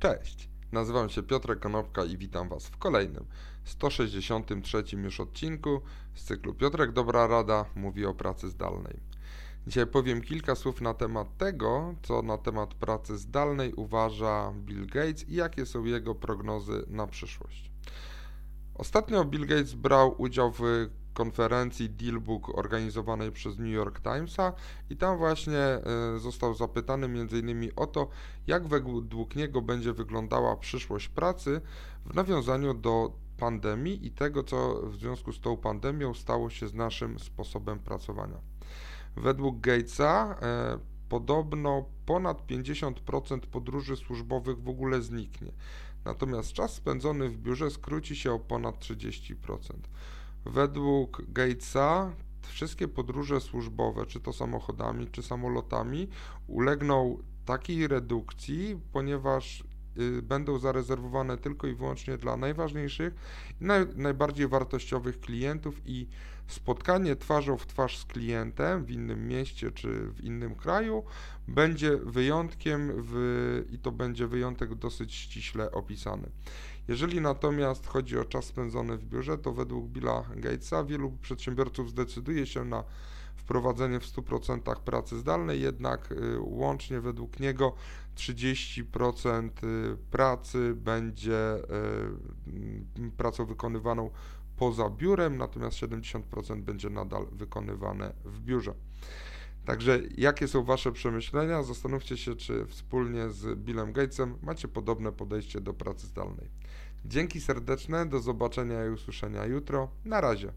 Cześć, nazywam się Piotrek Konopka i witam Was w kolejnym, 163 już odcinku z cyklu Piotrek Dobra Rada mówi o pracy zdalnej. Dzisiaj powiem kilka słów na temat tego, co na temat pracy zdalnej uważa Bill Gates i jakie są jego prognozy na przyszłość. Ostatnio Bill Gates brał udział w konferencji Dealbook organizowanej przez New York Timesa i tam właśnie e, został zapytany m.in. o to, jak według niego będzie wyglądała przyszłość pracy w nawiązaniu do pandemii i tego, co w związku z tą pandemią stało się z naszym sposobem pracowania. Według Gatesa e, podobno ponad 50% podróży służbowych w ogóle zniknie. Natomiast czas spędzony w biurze skróci się o ponad 30%. Według Gatesa wszystkie podróże służbowe, czy to samochodami, czy samolotami, ulegną takiej redukcji, ponieważ będą zarezerwowane tylko i wyłącznie dla najważniejszych naj, najbardziej wartościowych klientów i spotkanie twarzą w twarz z klientem w innym mieście czy w innym kraju będzie wyjątkiem w, i to będzie wyjątek dosyć ściśle opisany. Jeżeli natomiast chodzi o czas spędzony w biurze, to według Billa Gatesa wielu przedsiębiorców zdecyduje się na wprowadzenie w 100% pracy zdalnej, jednak y, łącznie według niego 30% y, pracy będzie y, pracą wykonywaną poza biurem, natomiast 70% będzie nadal wykonywane w biurze. Także jakie są Wasze przemyślenia? Zastanówcie się, czy wspólnie z Billem Gatesem macie podobne podejście do pracy zdalnej. Dzięki serdeczne, do zobaczenia i usłyszenia jutro. Na razie.